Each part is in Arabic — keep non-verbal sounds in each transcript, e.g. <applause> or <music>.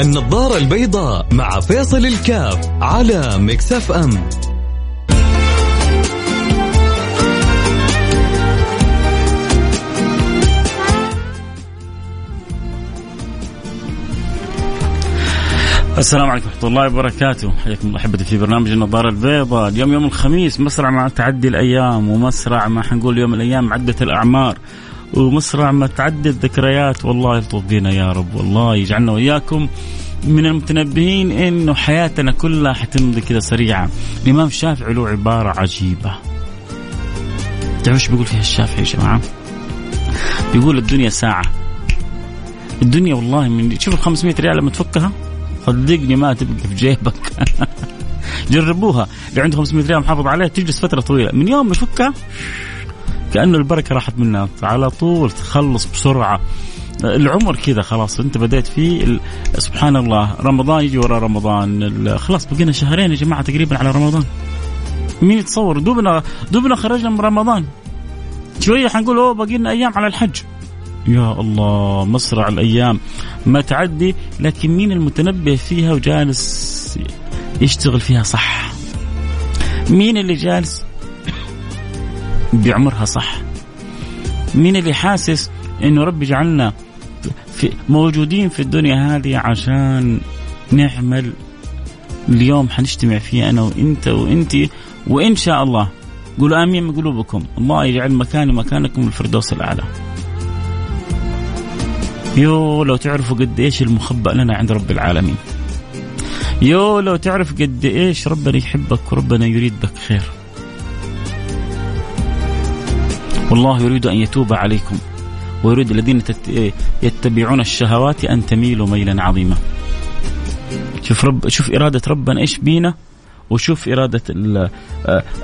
النظارة البيضاء مع فيصل الكاف على مكسف أم السلام عليكم ورحمة الله وبركاته، حياكم الله أحبتي في برنامج النظارة البيضاء، اليوم يوم الخميس مسرع مع تعدي الأيام ومسرع ما حنقول يوم الأيام عدة الأعمار. ومسرع ما تعدي الذكريات والله يلطف بينا يا رب والله يجعلنا وإياكم من المتنبهين إنه حياتنا كلها حتمضي كذا سريعة. الإمام الشافعي له عبارة عجيبة. تعرفوا إيش بيقول فيها الشافعي يا جماعة؟ بيقول الدنيا ساعة. الدنيا والله من شوف ال 500 ريال لما تفكها صدقني ما تبقى في جيبك <laughs> جربوها اللي عنده 500 ريال محافظ عليها تجلس فترة طويلة من يوم ما يفكها كانه البركة راحت منها. على طول تخلص بسرعة. العمر كذا خلاص انت بديت فيه. سبحان الله رمضان يجي ورا رمضان. خلاص بقينا شهرين يا جماعة تقريبا على رمضان. مين يتصور؟ دوبنا دوبنا خرجنا من رمضان. شوية حنقول أوه باقي لنا أيام على الحج. يا الله مسرع الأيام. ما تعدي لكن مين المتنبه فيها وجالس يشتغل فيها صح؟ مين اللي جالس بعمرها صح. مين اللي حاسس إنه ربي جعلنا في موجودين في الدنيا هذه عشان نعمل اليوم حنجتمع فيه أنا وإنت وانت وإن شاء الله. قولوا آمين من قلوبكم. الله يجعل مكاني مكانكم الفردوس الأعلى. يو لو تعرفوا قد إيش المخبأ لنا عند رب العالمين. يو لو تعرف قد إيش ربنا يحبك وربنا يريد بك خير. والله يريد أن يتوب عليكم. ويريد الذين يتبعون الشهوات أن تميلوا ميلا عظيما. شوف رب شوف إرادة ربنا إيش بينا؟ وشوف إرادة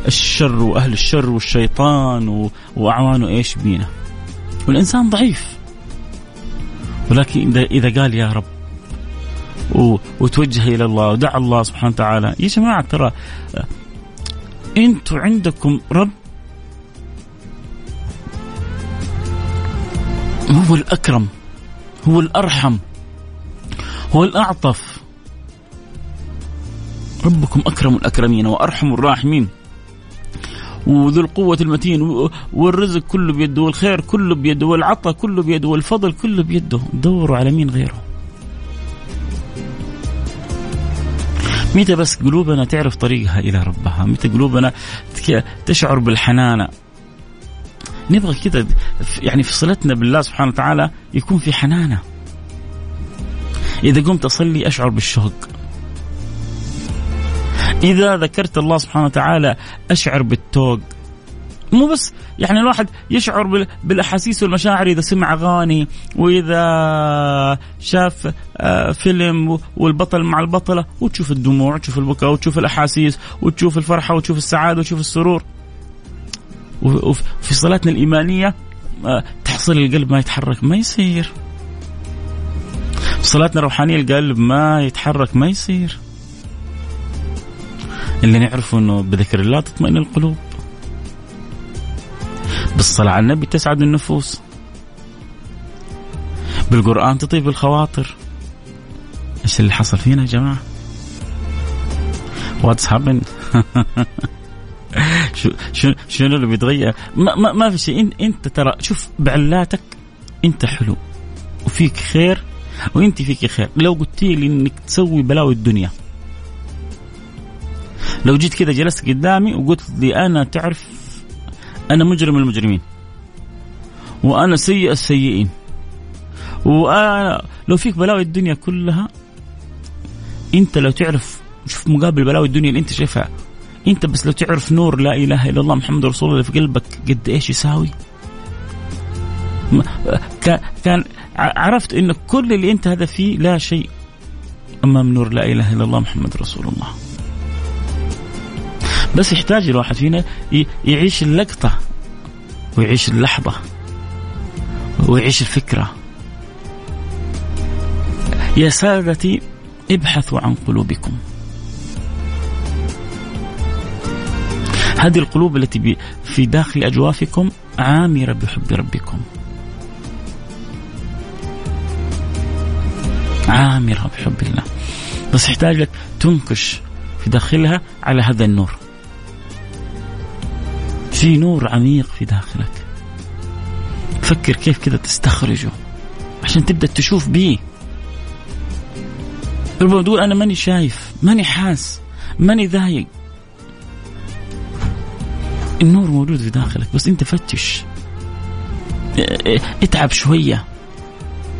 الشر وأهل الشر والشيطان وأعوانه إيش بينا. والإنسان ضعيف. ولكن إذا قال يا رب وتوجه إلى الله ودعا الله سبحانه وتعالى. يا جماعة ترى أنتم عندكم رب هو الأكرم هو الأرحم هو الأعطف. ربكم أكرم الأكرمين وأرحم الراحمين. وذو القوة المتين والرزق كله بيده والخير كله بيده والعطاء كله بيده والفضل كله بيده. دوروا على مين غيره؟ متى بس قلوبنا تعرف طريقها إلى ربها؟ متى قلوبنا تشعر بالحنانة نبغى كذا يعني في صلتنا بالله سبحانه وتعالى يكون في حنانة. إذا قمت أصلي أشعر بالشوق. إذا ذكرت الله سبحانه وتعالى أشعر بالتوق. مو بس يعني الواحد يشعر بالأحاسيس والمشاعر إذا سمع أغاني وإذا شاف آه، فيلم والبطل مع البطلة وتشوف الدموع وتشوف البكاء وتشوف الأحاسيس وتشوف الفرحة وتشوف السعادة وتشوف السرور. وفي صلاتنا الإيمانية آه، تحصل القلب ما يتحرك ما يصير. صلاتنا الروحانية القلب ما يتحرك ما يصير. اللي نعرفه إنه بذكر الله تطمئن القلوب. بالصلاة على النبي تسعد النفوس. بالقرآن تطيب الخواطر. إيش اللي حصل فينا يا جماعة؟ what's happen <laughs> شو شو شنو اللي بيتغير ما, ما, ما في شيء. إنت ترى شوف بعلاتك أنت حلو وفيك خير وأنت فيك خير. لو قلت لي إنك تسوي بلاوي الدنيا. لو جيت كذا جلست قدامي وقلت لي أنا تعرف أنا مجرم المجرمين وأنا سيء السيئين وأنا لو فيك بلاوي الدنيا كلها إنت لو تعرف شوف مقابل بلاوي الدنيا اللي أنت شايفها انت بس لو تعرف نور لا اله الا الله محمد رسول الله في قلبك قد إيش يساوي؟ كان عرفت إن كل اللي أنت هذا فيه لا شيء أمام نور لا إله إلا الله محمد رسول الله. بس يحتاج الواحد فينا يعيش اللقطة ويعيش اللحظة ويعيش الفكرة. يا سادتي ابحثوا عن قلوبكم. هذه القلوب التي في داخل أجوافكم عامرة بحب ربكم. عامرة بحب الله. بس يحتاج لك تنكش في داخلها على هذا النور. في نور عميق في داخلك. فكر كيف كذا تستخرجه عشان تبدأ تشوف بيه. ربما تقول أنا ماني شايف ماني حاس ماني ذايق. النور موجود في داخلك بس أنت فتش. اتعب شوية.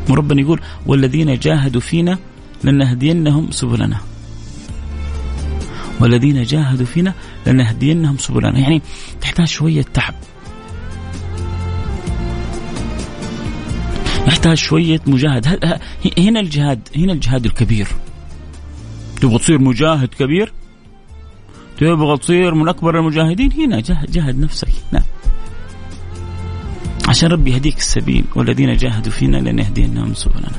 وربنا يقول والذين جاهدوا فينا لنهدينهم سبلنا. والذين جاهدوا فينا لنهدينهم سبلنا. يعني تحتاج شوية تعب. يحتاج شوية مجاهد. هنا الجهاد هنا الجهاد الكبير. تبغى تصير مجاهد كبير؟ تبغى تصير من أكبر المجاهدين؟ هنا جاهد, جاهد نفسك هنا. عشان ربي يهديك السبيل والذين جاهدوا فينا لنهدينهم سبلنا.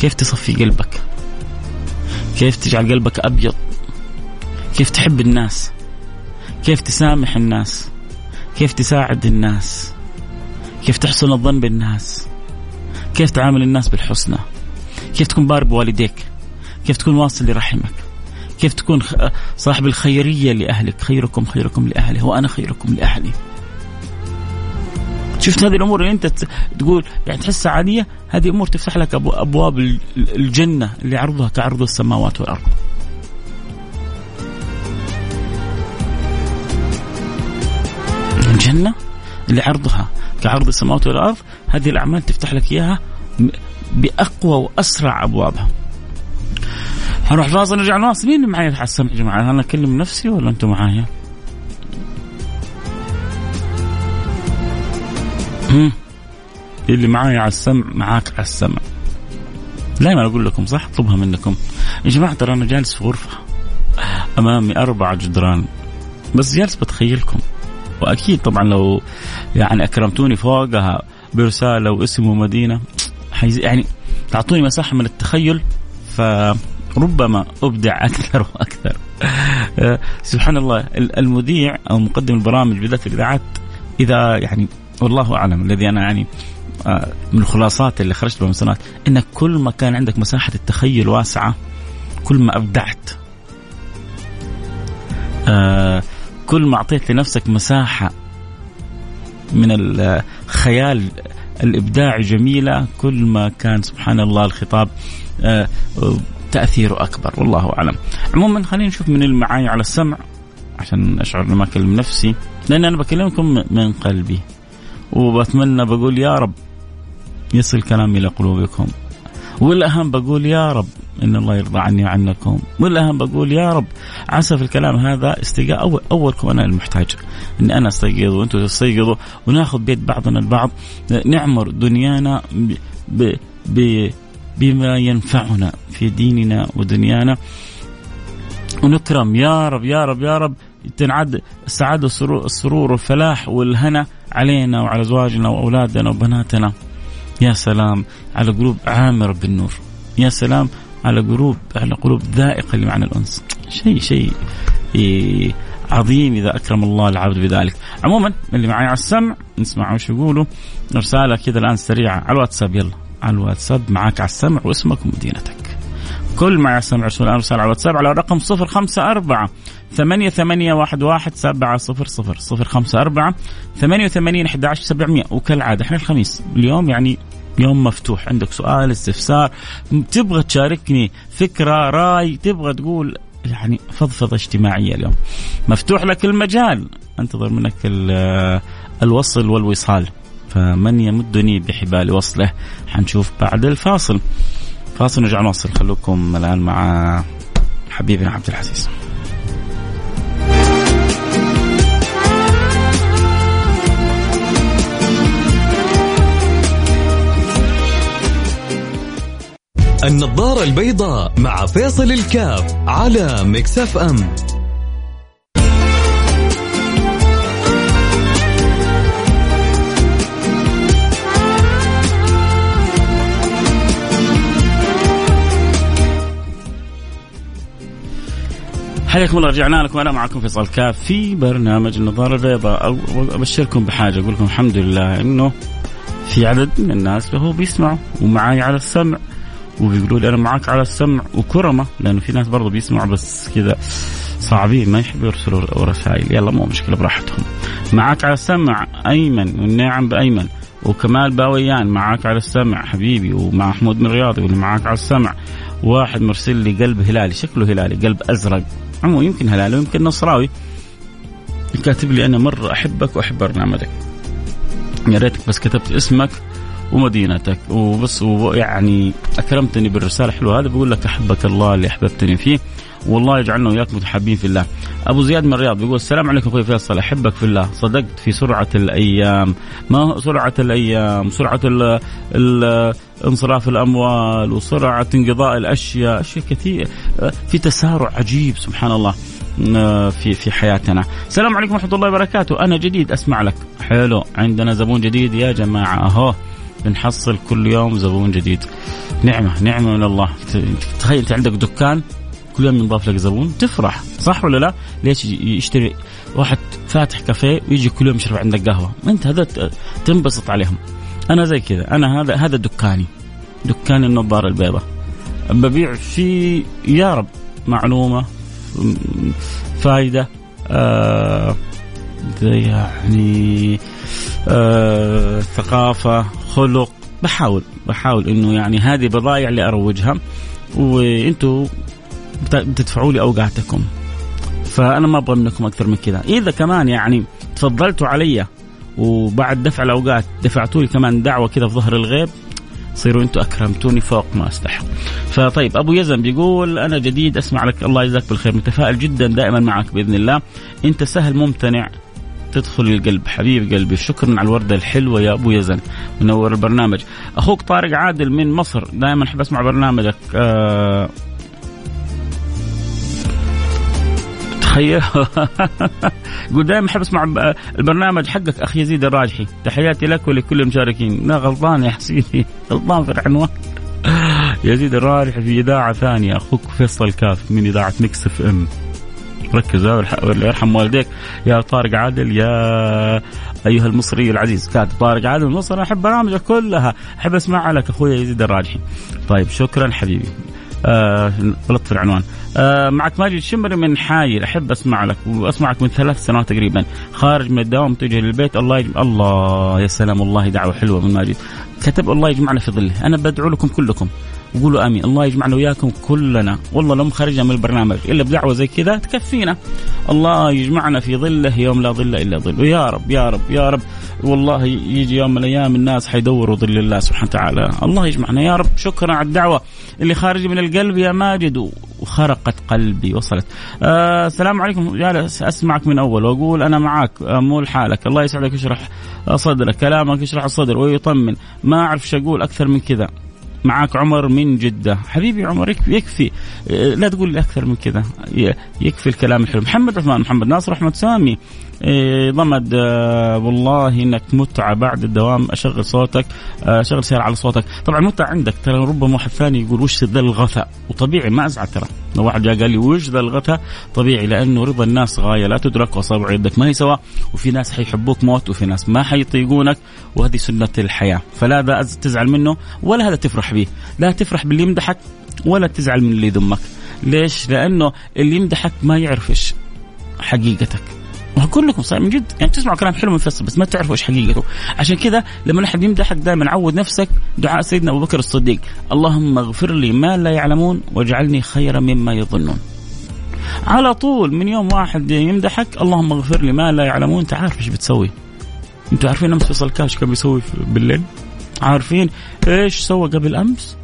كيف تصفي قلبك؟ كيف تجعل قلبك أبيض؟ كيف تحب الناس؟ كيف تسامح الناس؟ كيف تساعد الناس؟ كيف تحسن الظن بالناس؟ كيف تعامل الناس بالحسنى؟ كيف تكون بار بوالديك؟ كيف تكون واصل لرحمك؟ كيف تكون صاحب الخيرية لأهلك خيركم خيركم لأهله وأنا خيركم لأهلي شفت هذه الأمور اللي أنت تقول يعني تحسها عادية هذه أمور تفتح لك أبواب الجنة اللي عرضها كعرض السماوات والأرض. الجنة اللي عرضها كعرض السماوات والأرض هذه الأعمال تفتح لك إياها بأقوى وأسرع أبوابها. هنروح فاصل نرجع نواصل مين اللي معي السمع يا جماعة؟ أنا اكلم نفسي ولا أنتم معايا؟ اللي معايا على السمع معاك على السمع. دائما أقول لكم صح؟ اطلبها منكم. يا جماعة ترى أنا جالس في غرفة أمامي أربع جدران. بس جالس بتخيلكم. وأكيد طبعا لو يعني أكرمتوني فوقها برسالة واسم ومدينة يعني تعطوني مساحة من التخيل فربما أبدع أكثر وأكثر. <laughs> سبحان الله المذيع أو مقدم البرامج بالذات الإذاعات إذا يعني والله أعلم الذي أنا يعني آه، من الخلاصات اللي خرجت بها من سنوات انك كل ما كان عندك مساحة التخيل واسعة كل ما أبدعت آه، كل ما أعطيت لنفسك مساحة من الخيال الابداعي جميلة كل ما كان سبحان الله الخطاب آه، تاثيره أكبر والله أعلم. عموما خلينا نشوف من المعاي على السمع عشان أشعر ما اكلم نفسي لأن أنا بكلمكم من قلبي. وبتمنى بقول يا رب يصل كلامي إلى قلوبكم والأهم بقول يا رب إن الله يرضى عني وعنكم والأهم بقول يا رب عسى في الكلام هذا استيقاظ أول أولكم أنا المحتاج إني أنا أستيقظ وأنتم تستيقظوا وناخذ بيد بعضنا البعض نعمر دنيانا ب ب بما ينفعنا في ديننا ودنيانا. ونكرم يا رب يا رب يا رب تنعد السعاده والسرور والفلاح والهنا علينا وعلى أزواجنا وأولادنا وبناتنا. يا سلام على قلوب عامره بالنور يا سلام على قلوب على قلوب ذائقة اللي معنى الأنس. شيء شيء عظيم إذا أكرم الله العبد بذلك. عموما اللي معي على السمع نسمع وش يقولوا. رساله كذا الآن سريعة على الواتساب. يلا. على الواتساب معك على السمع واسمك ومدينتك. كل ما يسمع رسول الله على الواتساب على الرقم 054 ثمانية ثمانية واحد واحد سبعة صفر صفر صفر. خمسة أربعة ثمانية وثمانين أحد عشر سبعمية. وكالعادة إحنا الخميس. اليوم يعني يوم مفتوح. عندك سؤال استفسار تبغى تشاركني فكرة رأي تبغى تقول يعني فضفضة اجتماعية اليوم. مفتوح لك المجال. أنتظر منك الوصل والوصال. فمن يمدني بحبال وصله حنشوف بعد الفاصل. فاصل نرجع نوصل خلوكم الآن مع حبيبنا عبد العزيز. النظارة البيضاء مع فيصل الكاف على مكسف أم. حياكم الله رجعنا لكم. أنا معكم فيصل كاف في برنامج النظارة البيضاء. أبشركم بحاجة أقول لكم الحمد لله إنه في عدد من الناس هو بيسمعوا ومعاي على السمع وبيقولوا لي أنا معك على السمع وكرمة لأنه في ناس برضه بيسمعوا بس كذا صعبين ما يحبوا يرسلوا رسائل. يلا مو مشكلة براحتهم. معك على السمع أيمن والنعم بأيمن. وكمال باويان معك على السمع حبيبي. ومع محمود من رياض يقول معك على السمع. واحد مرسل لي قلب هلالي شكله هلالي قلب أزرق. عمو يمكن هلالي ويمكن نصراوي. كاتب لي أنا مره أحبك وأحب برنامجك. يا ريتك بس كتبت اسمك ومدينتك. وبس يعني أكرمتني بالرسالة الحلوه هذا بقول لك أحبك الله اللي أحببتني فيه. والله يجعلنا وياك متحابين في الله. أبو زياد من الرياض بيقول السلام عليكم أخوي فيصل. أحبك في الله. صدقت في سرعة الأيام. ما سرعة الأيام؟ سرعة ال ال انصراف الأموال وسرعة انقضاء الأشياء. أشياء كثير. في تسارع عجيب سبحان الله في في حياتنا. السلام عليكم ورحمة الله وبركاته، أنا جديد أسمع لك. حلو، عندنا زبون جديد يا جماعة. أهو. بنحصل كل يوم زبون جديد. نعمة نعمة من الله، تخيل أنت عندك دكان؟ كل يوم ينضاف لك زبون تفرح صح ولا لا؟ ليش يشتري واحد فاتح كافيه ويجي كل يوم يشرب عندك قهوة، أنت هذا تنبسط عليهم. أنا زي كذا، أنا هذا هذا دكاني. دكان النظارة البيضاء. ببيع فيه يا رب معلومة فائده آه يعني آه ثقافة خلق بحاول بحاول إنه يعني هذه بضائع اللي اروجها وأنتم بتدفعوا لي أوقاتكم. فأنا ما أبغى منكم أكثر من كذا. إذا كمان يعني تفضلتوا علي وبعد دفع الأوقات دفعتوا لي كمان دعوة كذا في ظهر الغيب صيروا أنتم أكرمتوني فوق ما استحق. فطيب أبو يزن بيقول أنا جديد أسمع لك الله يجزاك بالخير متفائل جدا دائما معك بإذن الله. أنت سهل ممتنع تدخل القلب حبيب قلبي شكرا على الوردة الحلوة يا أبو يزن منور البرنامج. أخوك طارق عادل من مصر دائما أحب أسمع برنامجك. آه تخيل <laughs> دائما أحب أسمع البرنامج حقك اخ يزيد الراجحي. تحياتي لك ولكل المشاركين. لا غلطان يا حسيني. <laughs> غلطان في العنوان. <laughs> يزيد الراجحي في إذاعة ثانية. أخوك فيصل كاف من إذاعة مكس إف إم. ركز الله يرحم والديك. يا طارق عادل يا أيها المصري العزيز. كاتب طارق عادل مصر أحب برامجك كلها. أحب أسمعها لك أخوي يزيد الراجحي. طيب شكرا حبيبي. آه في العنوان. آه معك ماجد الشمري من حايل أحب أسمع لك واسمعك من ثلاث سنوات تقريبا. خارج من الدوام متجه للبيت. الله يجمع الله يا سلام والله دعوة حلوة من ماجد. كتب الله يجمعنا في ظله. أنا بدعو لكم كلكم. وقولوا آمين. الله يجمعنا وياكم كلنا. والله لو خرجنا من البرنامج إلا بدعوة زي كذا تكفينا. الله يجمعنا في ظله يوم لا ظل إلا ظله يا رب يا رب يا رب. والله يجي يوم من الأيام الناس حيدوروا ظل الله سبحانه وتعالى. الله يجمعنا. يا رب شكرا على الدعوة. اللي خارجه من القلب يا ماجد وخرقت قلبي وصلت. آه السلام عليكم. جالس أسمعك من أول وأقول أنا معك آه مو لحالك. الله يسعدك يشرح صدرك كلامك يشرح الصدر ويطمن. ما أعرف إيش أقول أكثر من كذا. معك عمر من جدة. حبيبي عمر يكفي, يكفي لا تقول لي أكثر من كذا. يكفي الكلام الحلو. محمد عثمان محمد ناصر أحمد سامي. إيه، ضمد آه، والله إنك متعة. بعد الدوام أشغل صوتك آه، أشغل سيارة على صوتك. طبعا متعة عندك. ترى ربما واحد ثاني يقول وش ذا الغثاء؟ وطبيعي ما أزعل ترى. واحد جاء قال لي وش ذا الغثاء طبيعي لأنه رضا الناس غاية لا تدرك واصابع يدك ما هي سوا وفي ناس حيحبوك موت وفي ناس ما حيطيقونك وهذه سنة الحياة. فلا ذا تزعل منه ولا هذا تفرح به. لا تفرح باللي يمدحك ولا تزعل من اللي يذمك. ليش؟ لأنه اللي يمدحك ما يعرف إيش حقيقتك. كلكم صحيح من جد. يعني تسمعوا كلام حلو مفصل بس ما تعرفوا إيش حقيقته. عشان كذا لما احد يمدحك دائما عود نفسك دعاء سيدنا أبو بكر الصديق. اللهم اغفر لي ما لا يعلمون واجعلني خيرا مما يظنون. على طول من يوم واحد يمدحك اللهم اغفر لي ما لا يعلمون. انت عارف إيش بتسوي؟ أنتوا عارفين أمس فيصل كاش كان بيسوي بالليل؟ عارفين إيش سوى قبل أمس؟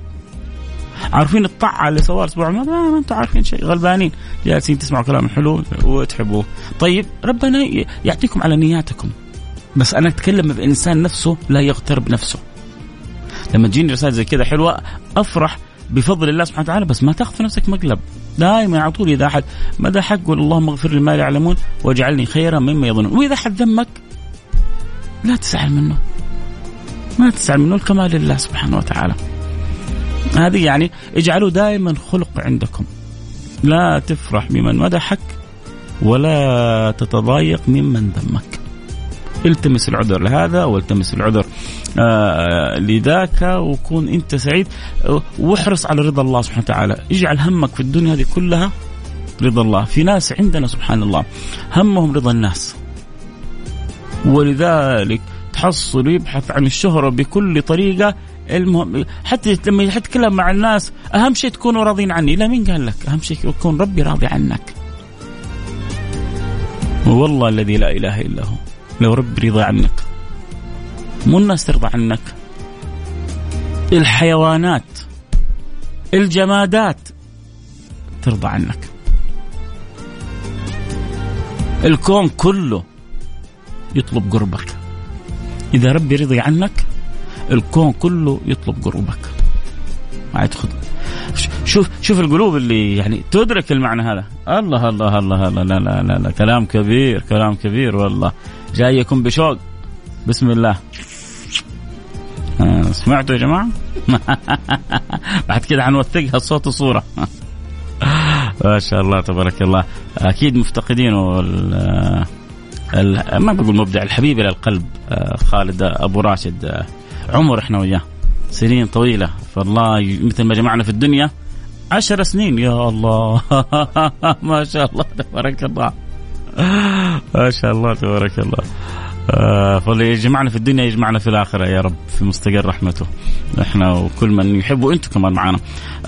عارفين الطعه اللي سواها الأسبوع الماضي ما أنتم عارفين شيء غلبانين. جالسين تسمعوا كلام حلو وتحبوه. طيب ربنا يعطيكم على نياتكم. بس أنا أتكلم بإنسان نفسه لا يغتر بنفسه. لما تجيني رسائل زي كذا حلوة أفرح بفضل الله سبحانه وتعالى بس ما تأخذ في نفسك مقلب. دائما على طول إذا احد مدى حق قول اللهم اغفر لي ما لا يعلمون واجعلني خيرا مما يظنون. وإذا أحد ذمك لا تزعل منه. ما تزعل منه الكمال لله سبحانه وتعالى. هذه يعني اجعلوا دائما خلق عندكم. لا تفرح بمن مدحك ولا تتضايق ممن ذمك. التمس العذر لهذا والتمس العذر آه لذاك وكون انت سعيد. واحرص على رضا الله سبحانه وتعالى. اجعل همك في الدنيا هذه كلها رضا الله. في ناس عندنا سبحان الله همهم رضا الناس. ولذلك تحصل يبحث عن الشهرة بكل طريقة المهم حتى لما يتكلم مع الناس أهم شيء تكونوا راضين عني. لا مين قال لك؟ أهم شيء يكون ربي راضي عنك. والله الذي لا إله إلا هو. لو ربي رضى عنك. مو الناس ترضى عنك. الحيوانات الجمادات ترضى عنك. الكون كله يطلب قربك. إذا ربي رضي عنك الكون كله يطلب قربك ما تاخذ شوف شوف القلوب اللي يعني تدرك المعنى هذا. الله الله الله الله لا لا لا, لا كلام كبير كلام كبير والله. جايكم بشوق. بسم الله. آه سمعتوا يا جماعة؟ <laughs> بعد كده حنوثقها صوت وصورة. <laughs> ما شاء الله تبارك الله. أكيد مفتقدينه ما بقول مبدع الحبيب إلى القلب آه، خالد أبو راشد. عمر إحنا وياه. سنين طويلة. فالله مثل ما جمعنا في الدنيا عشر سنين. يا الله. <laughs> ما شاء الله تبارك الله. <laughs> ما شاء الله تبارك الله. فاللي يجمعنا في الدنيا يجمعنا في الآخرة يا رب في مستقر رحمته. إحنا وكل من يحب وأنتم كمان معنا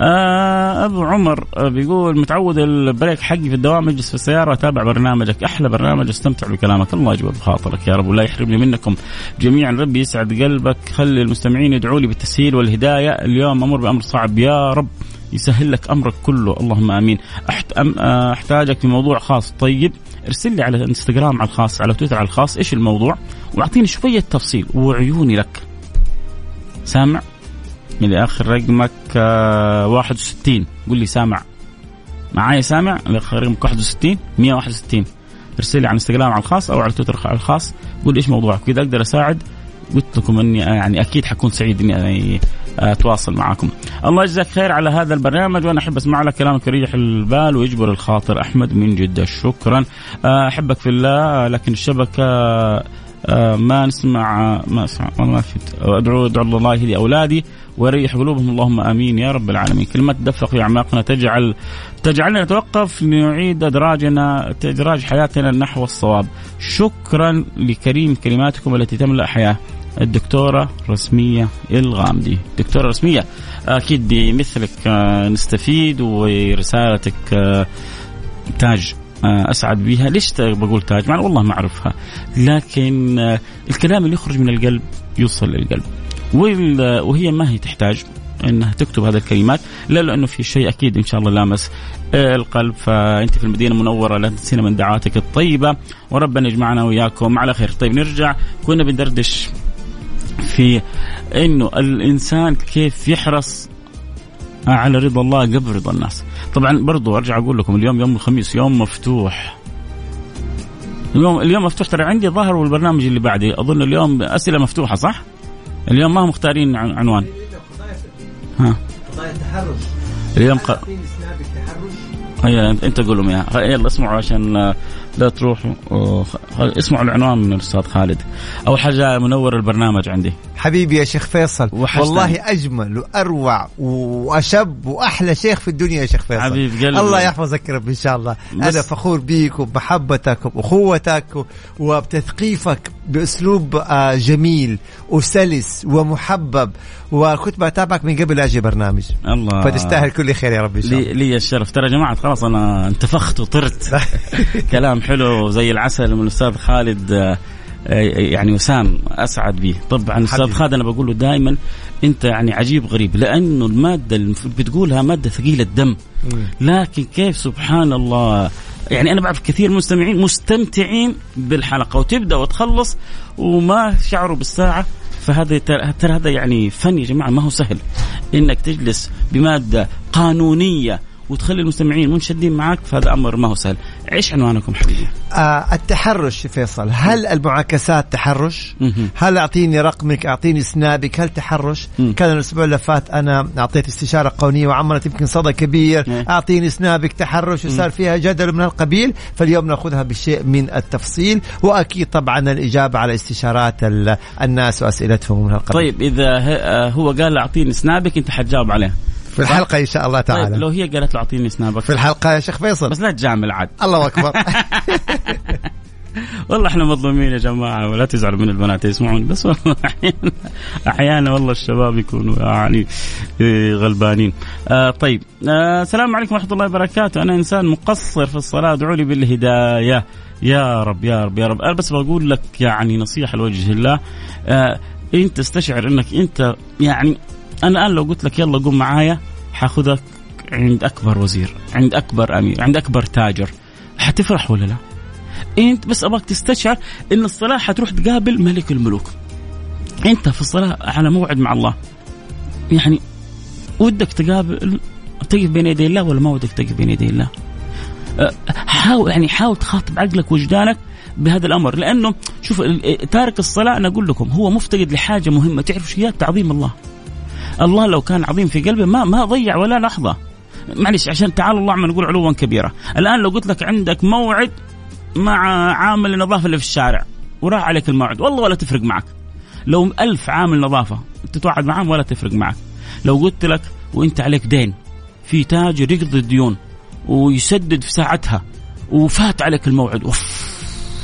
آه أبو عمر آه بيقول متعود البريك حقي في الدوام أجلس في السيارة أتابع برنامجك. أحلى برنامج أستمتع بكلامك. الله يجبر بخاطرك يا رب ولا يحرمني منكم. جميعا ربي يسعد قلبك. خلي المستمعين يدعوا لي بالتسهيل والهداية. اليوم أمر بأمر صعب يا رب يسهل لك أمرك كله. اللهم آمين. آه، أحتاجك في موضوع خاص. طيب ارسل لي على الانستغرام على الخاص على تويتر على الخاص إيش الموضوع واعطيني شوية تفصيل وعيوني لك. سامع؟ من اخر رقمك 61 آه، قول لي سامع. معايا سامع؟ رقمك 61 161 ارسل لي على الانستغرام على الخاص أو على تويتر على الخاص قول لي إيش موضوعك. كذا أقدر أساعد قلت لكم إني آه، يعني أكيد حكون سعيد إني أتواصل معكم. الله يجزاك خير على هذا البرنامج وأنا أحب أسمع لك كلامك يريح البال ويجبر الخاطر. أحمد من جدة شكرا. أحبك في الله لكن الشبكة آه، ما نسمع ما أسمع ما في أدعو أدعو الله يهدي اولادي قلوبهم. اللهم آمين يا رب العالمين. كلمة تدفق في أعماقنا تجعل تجعلنا نتوقف لنعيد إدراجنا إدراج حياتنا نحو الصواب. شكرا لكريم كلماتكم التي تملأ حياة. الدكتورة رسمية إلغامدي. دكتورة رسمية أكيد بمثلك آه، نستفيد ورسالتك آه، تاج آه، أسعد بها ليش بقول تاج؟ مع والله ما أعرفها. لكن الكلام اللي يخرج من القلب يوصل للقلب. وهي ما هي تحتاج إنها تكتب هذه الكلمات لا لأنه في شيء أكيد إن شاء الله لامس القلب. فأنت في المدينة المنورة لا تنسينا من دعواتك الطيبة. وربنا يجمعنا واياكم على خير. طيب نرجع. كنا بندردش في إنه الإنسان كيف يحرص على رضا الله قبل رضا الناس. طبعا برضو أرجع أقول لكم اليوم يوم الخميس يوم مفتوح. اليوم اليوم مفتوح. ترى عندي ظهر والبرنامج اللي بعدي أظن اليوم أسئلة مفتوحة صح؟ اليوم ما هم مختارين عنوان. ها. قضايا التحرش اليوم ق... هيا انت قول لهم اياها يلا اسمعوا عشان لا تروحوا. اسمعوا العنوان من الأستاذ خالد. أول حاجة منور البرنامج عندي. حبيبي يا شيخ فيصل. وحشتني. والله أجمل وأروع وأشب وأحلى شيخ في الدنيا يا شيخ فيصل. حبيب قلبي. الله يحفظك رب إن شاء الله. أنا فخور بيك وبمحبتك وباخوتك وبتثقيفك بأسلوب آه، جميل وسلس ومحبب. وكنت بتابعك من قبل أجي برنامج. الله. فتستاهل كل خير يا رب إن شاء الله. لي الشرف. ترى يا جماعة خلاص أنا انتفخت وطرت. <laughs> كلام حلو زي العسل من الأستاذ خالد آه، يعني وسام أسعد به طبعا أستاذ خالد أنا بقول له دائما أنت يعني عجيب غريب لأنه المادة اللي بتقولها مادة ثقيلة الدم. لكن كيف سبحان الله؟ يعني أنا بعرف كثير من المستمعين مستمتعين بالحلقة وتبدأ وتخلص وما شعروا بالساعة. فهذا ترى هذا يعني فن يا جماعة ما هو سهل. إنك تجلس بمادة قانونية وتخلي المستمعين منشدين معك فهذا أمر ما هو سهل. إيش عنوانكم حبيبي. آه التحرش فيصل هل المعاكسات تحرش؟ هل أعطيني رقمك أعطيني سنابك؟ هل تحرش؟ كان الأسبوع اللي فات أنا أعطيت استشارة قانونيه وعملت يمكن صدى كبير. أعطيني سنابك تحرش وصار فيها جدل من القبيل فاليوم نأخذها بشيء من التفصيل وأكيد طبعا الإجابة على استشارات الناس وأسئلتهم من القبيل. طيب إذا هو قال أعطيني سنابك أنت حتجاوب عليه. في الحلقة إن شاء الله تعالى. طيب لو هي قالت له أعطيني سنابك. في الحلقة يا شيخ فيصل. بس لا تجامل عاد. الله أكبر. <laughs> والله إحنا مظلومين يا جماعة ولا تزعلوا من البنات يسمعون بس والله أحيانا أحيانا والله الشباب يكونوا يعني غلبانين. آه طيب آه السلام عليكم ورحمة الله وبركاته. أنا إنسان مقصر في الصلاة ادعوا لي بالهداية. يا رب يا رب يا رب. أنا بس بقول لك يعني نصيحة لوجه الله. آه انت استشعر إنك أنت يعني أنا الآن لو قلت لك يلا قوم معايا حأخذك عند أكبر وزير عند أكبر أمير عند أكبر تاجر. حتفرح ولا لا؟ أنت بس أبغاك تستشعر إن الصلاة حتروح تقابل ملك الملوك. أنت في الصلاة على موعد مع الله. يعني ودك تقابل تقف بين يدي الله ولا ما ودك تقف بين يدي الله؟ أه، حاول يعني حاول تخاطب عقلك وجدانك بهذا الأمر. لأنه شوف تارك الصلاة أنا أقول لكم هو مفتقد لحاجة مهمة. تعرف هي تعظيم الله. الله لو كان عظيم في قلبه ما ما ضيع ولا لحظة. معلش عشان تعالى الله عما نقول علوا كبيرا الآن لو قلت لك عندك موعد مع عامل النظافة اللي في الشارع وراح عليك الموعد والله ولا تفرق معك. لو ألف عامل نظافة تتوعد معهم ولا تفرق معك. لو قلت لك وانت عليك دين في تاجر يقضي الديون ويسدد في ساعتها وفات عليك الموعد اوف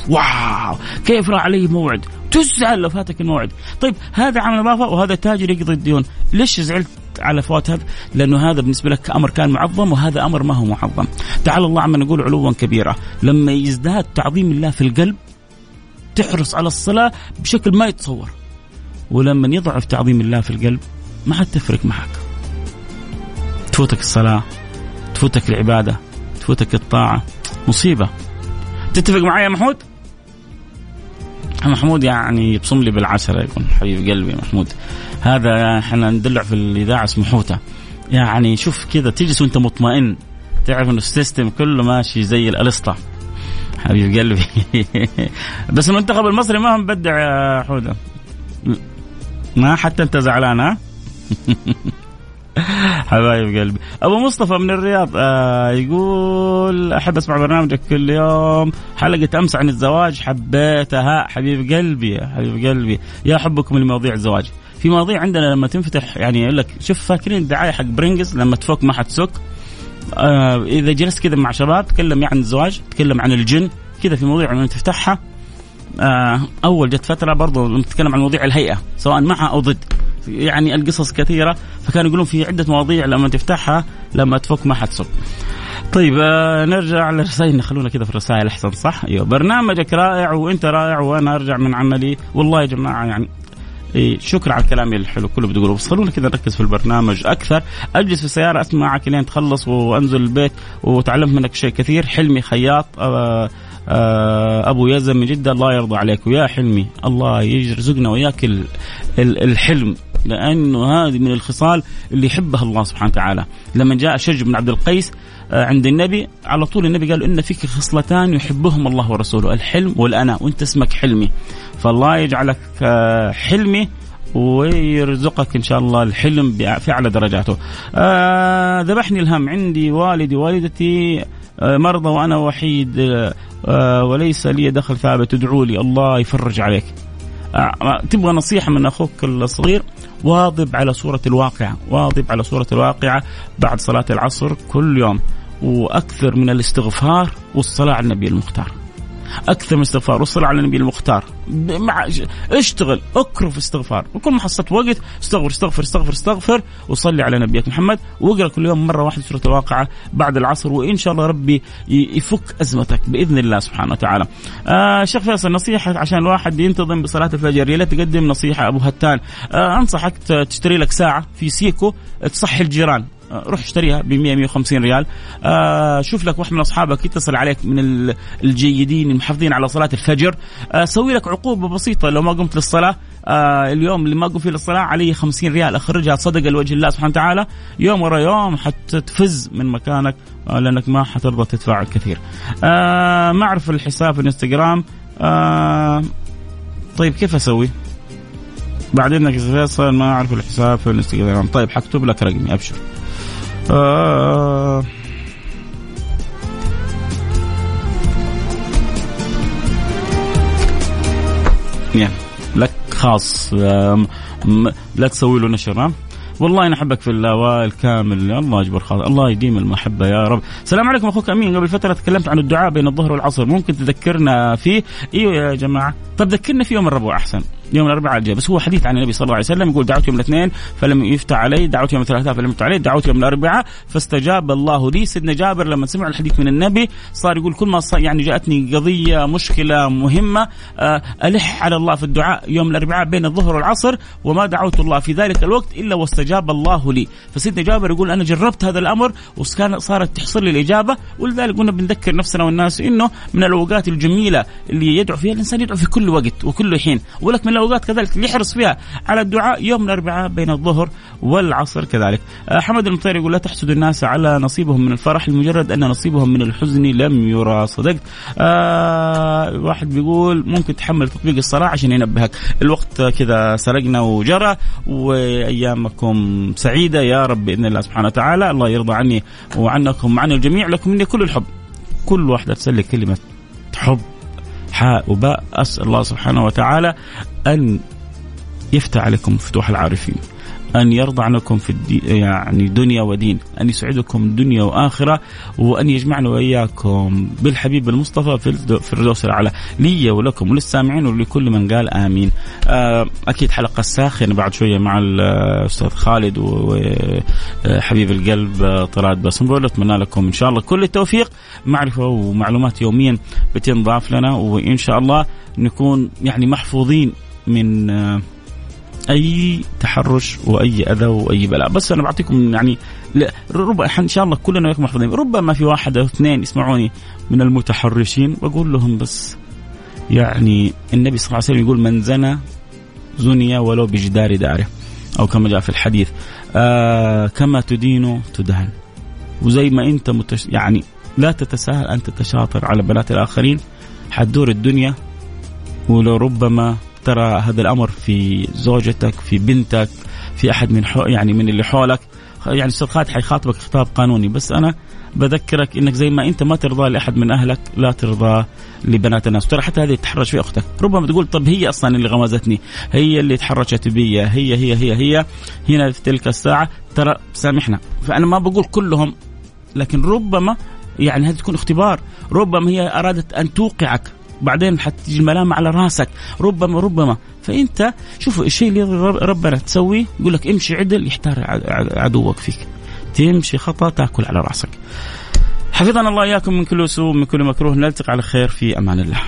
واو كيف راح علي موعد؟ تزعل لو فاتك الموعد. طيب هذا عامل نظافه وهذا تاجر يقضي الديون. ليش زعلت على فوات هذا لأنه هذا بالنسبة لك أمر كان معظم وهذا أمر ما هو معظم. تعالى الله عما نقول علوا كبيرا لما يزداد تعظيم الله في القلب تحرص على الصلاة بشكل ما يتصور. ولما يضعف تعظيم الله في القلب ما حد تفرق معك. تفوتك الصلاة تفوتك العبادة تفوتك الطاعة. مصيبة. تتفق معي يا محمود؟ محمود يعني يبصم لي بالعشرة يكون حبيب قلبي محمود. هذا إحنا ندلع في الإذاعة اسمه حوتة. يعني شوف كذا تجلس وأنت مطمئن. تعرف إنه السيستم كله ماشي زي الألسطة. حبيب قلبي. <laughs> بس المنتخب المصري ما مبدع يا حوده ما حتى أنت زعلان ها؟ <laughs> حبايب قلبي. أبو مصطفى من الرياض آه يقول أحب أسمع برنامجك كل يوم. حلقة أمس عن الزواج حبيتها. حبيب قلبي يا حبيب قلبي. يا حبكم لمواضيع الزواج. في مواضيع عندنا لما تنفتح يعني يقول لك شوف فاكرين الدعاية حق برينجز لما تفك ما حتسك آه إذا جلست كذا مع شباب تكلم عن الزواج تكلم عن الجن كذا في مواضيع لما تفتحها. آه أول جت فترة برضو نتكلم عن مواضيع الهيئة سواء معها أو ضد. يعني القصص كثيرة فكانوا يقولون في عدة مواضيع لما تفتحها لما تفك ما حتصب. طيب آه نرجع لرسائلنا. خلونا كذا في الرسائل أحسن صح؟ أيوه. برنامجك رائع وأنت رائع وأنا أرجع من عملي. والله يا جماعة يعني إيه شكرا على الكلام الحلو كله بتقولوا بس خلونا كذا نركز في البرنامج أكثر. أجلس في السيارة اسمعك لين تخلص وأنزل البيت. وتعلمت منك شيء كثير. حلمي خياط آه آه أبو يزن من جدة. الله يرضى عليك. ويا حلمي الله يرزقنا وياك الحلم. لأنه هذه من الخصال اللي يحبها الله سبحانه وتعالى لما جاء شج بن عبد القيس آه، عند النبي على طول النبي قال إن فيك خصلتان يحبهم الله ورسوله الحلم والأنا وأنت اسمك حلمي فالله يجعلك آه، حلمي ويرزقك إن شاء الله الحلم في أعلى درجاته. آه ذبحني الهم عندي والدي والدتي آه مرضى وأنا وحيد وليس لي دخل ثابت ادعوا لي الله يفرج عليك. آه تبغى نصيحة من أخوك الصغير واظب على سوره الواقعة، واظب على سوره الواقعة بعد صلاة العصر كل يوم وأكثر من الاستغفار والصلاة على النبي المختار. أكثر من استغفار. والصلاه على النبي المختار. مع اشتغل اكرف استغفار. وكل ما حصلت وقت استغفر استغفر استغفر استغفر وصلي على نبيك محمد. واقرأ كل يوم مرة واحدة سورة الواقعة بعد العصر وإن شاء الله ربي يفك أزمتك بإذن الله سبحانه وتعالى. آه شيخ فيصل نصيحة عشان الواحد ينتظم بصلاة الفجر. يا تقدم نصيحة أبو هتان. آه أنصحك تشتري لك ساعة في سيكو تصحي الجيران. روح اشتريها ب 100 150 ريال. آه شوف لك واحد من أصحابك يتصل عليك من الجيدين المحافظين على صلاة الفجر. آه سوي لك عقوبة بسيطة لو ما قمت للصلاة. آه اليوم اللي ما اقوم فيه للصلاة علي 50 ريال. أخرجها صدقه لوجه الله سبحانه وتعالى. يوم ورا يوم حتى تفز من مكانك آه لأنك ما حترضى تدفع كثير. آه ما أعرف الحساب في الإنستغرام. آه طيب كيف أسوي؟ بعد إنك فيصل ما أعرف الحساب في الإنستغرام. طيب حكتب لك رقمي أبشر. آه. لك خاص لا تسوي له نشر والله أنا أحبك في الله والكامل الله يجبر خاطر الله يديم المحبة يا رب. السلام عليكم أخوك أمين قبل فترة تكلمت عن الدعاء بين الظهر والعصر ممكن تذكرنا فيه؟ إيوه يا جماعة طب ذكرنا في يوم الربوع أحسن. يوم الأربعاء الجاي بس هو حديث عن النبي صلى الله عليه وسلم يقول دعوت يوم الاثنين فلم يفتح علي دعوت يوم الثلاثاء فلم يفتح علي دعوت يوم الأربعاء فاستجاب الله لي. سيدنا جابر لما سمع الحديث من النبي صار يقول كل ما صار يعني جاءتني قضية مشكلة مهمة آه، ألح على الله في الدعاء يوم الأربعاء بين الظهر والعصر وما دعوت الله في ذلك الوقت إلا واستجاب الله لي. فسيدنا جابر يقول أنا جربت هذا الأمر وكان صارت تحصل لي الإجابة. ولذلك قلنا بنذكر نفسنا والناس إنه من الأوقات الجميلة اللي يدعو فيها الإنسان يدعو في كل وقت وكل حين. ولك من الأوقات كذلك اللي يحرص فيها على الدعاء يوم الأربعاء بين الظهر والعصر كذلك. آه، حمد المطير يقول لا تحسد الناس على نصيبهم من الفرح لمجرد أن نصيبهم من الحزن لم يرى. صدقت. آه واحد بيقول ممكن تحمل تطبيق الصلاة عشان ينبهك. الوقت كذا سرقنا وجرى وأيامكم سعيدة. يا رب بإذن الله سبحانه وتعالى الله يرضى عني وعنكم وعن الجميع. لكم مني كل الحب. كل واحدة تسلي كلمة حب. حاء وباء أسأل الله سبحانه وتعالى أن يفتح عليكم فتوح العارفين. أن يرضى عنكم في الدي يعني دنيا ودين أن يسعدكم دنيا وآخرة وأن يجمعنا وإياكم بالحبيب المصطفى في الفردوس الأعلى. لي ولكم وللسامعين ولكل من قال آمين. آه، أكيد حلقة ساخنة بعد شوية مع الأستاذ خالد وحبيب القلب طراد باسمبول. أتمنى لكم إن شاء الله كل التوفيق. معرفة ومعلومات يوميا بتنضاف لنا وإن شاء الله نكون يعني محفوظين من آه أي تحرش وأي أذى وأي بلاء. بس أنا بعطيكم يعني ربما إن شاء الله كلنا وياكم محفوظين. ربما في واحد أو اثنين يسمعوني من المتحرشين بقول لهم بس يعني النبي صلى الله عليه وسلم يقول من زنى زني ولو بجدار داره. أو كما جاء في الحديث آه كما تدين تدان. وزي ما أنت متش يعني لا تتساهل أن تتشاطر على بنات الآخرين. حتدور الدنيا ولو ربما ترى هذا الأمر في زوجتك في بنتك في أحد من حو يعني من اللي حولك. يعني أستاذ خالد حيخاطبك خطاب قانوني بس أنا بذكرك إنك زي ما أنت ما ترضى لأحد من أهلك لا ترضى لبنات الناس. ترى حتى هذه تحرش في أختك. ربما تقول طب هي أصلا اللي غمزتني هي اللي تحرشت بي هي هي هي هي. هنا في تلك الساعة ترى سامحنا. فأنا ما بقول كلهم لكن ربما يعني هذه تكون اختبار. ربما هي أرادت أن توقعك. بعدين حتجي الملامة على راسك. ربما ربما. فأنت شوفوا الشيء اللي ربنا تسويه يقول لك امشي عدل يحتار عدوك فيك. تمشي خطأ تأكل على راسك. حفظنا الله إياكم من كل سوء من كل مكروه. نلتقي على خير في أمان الله.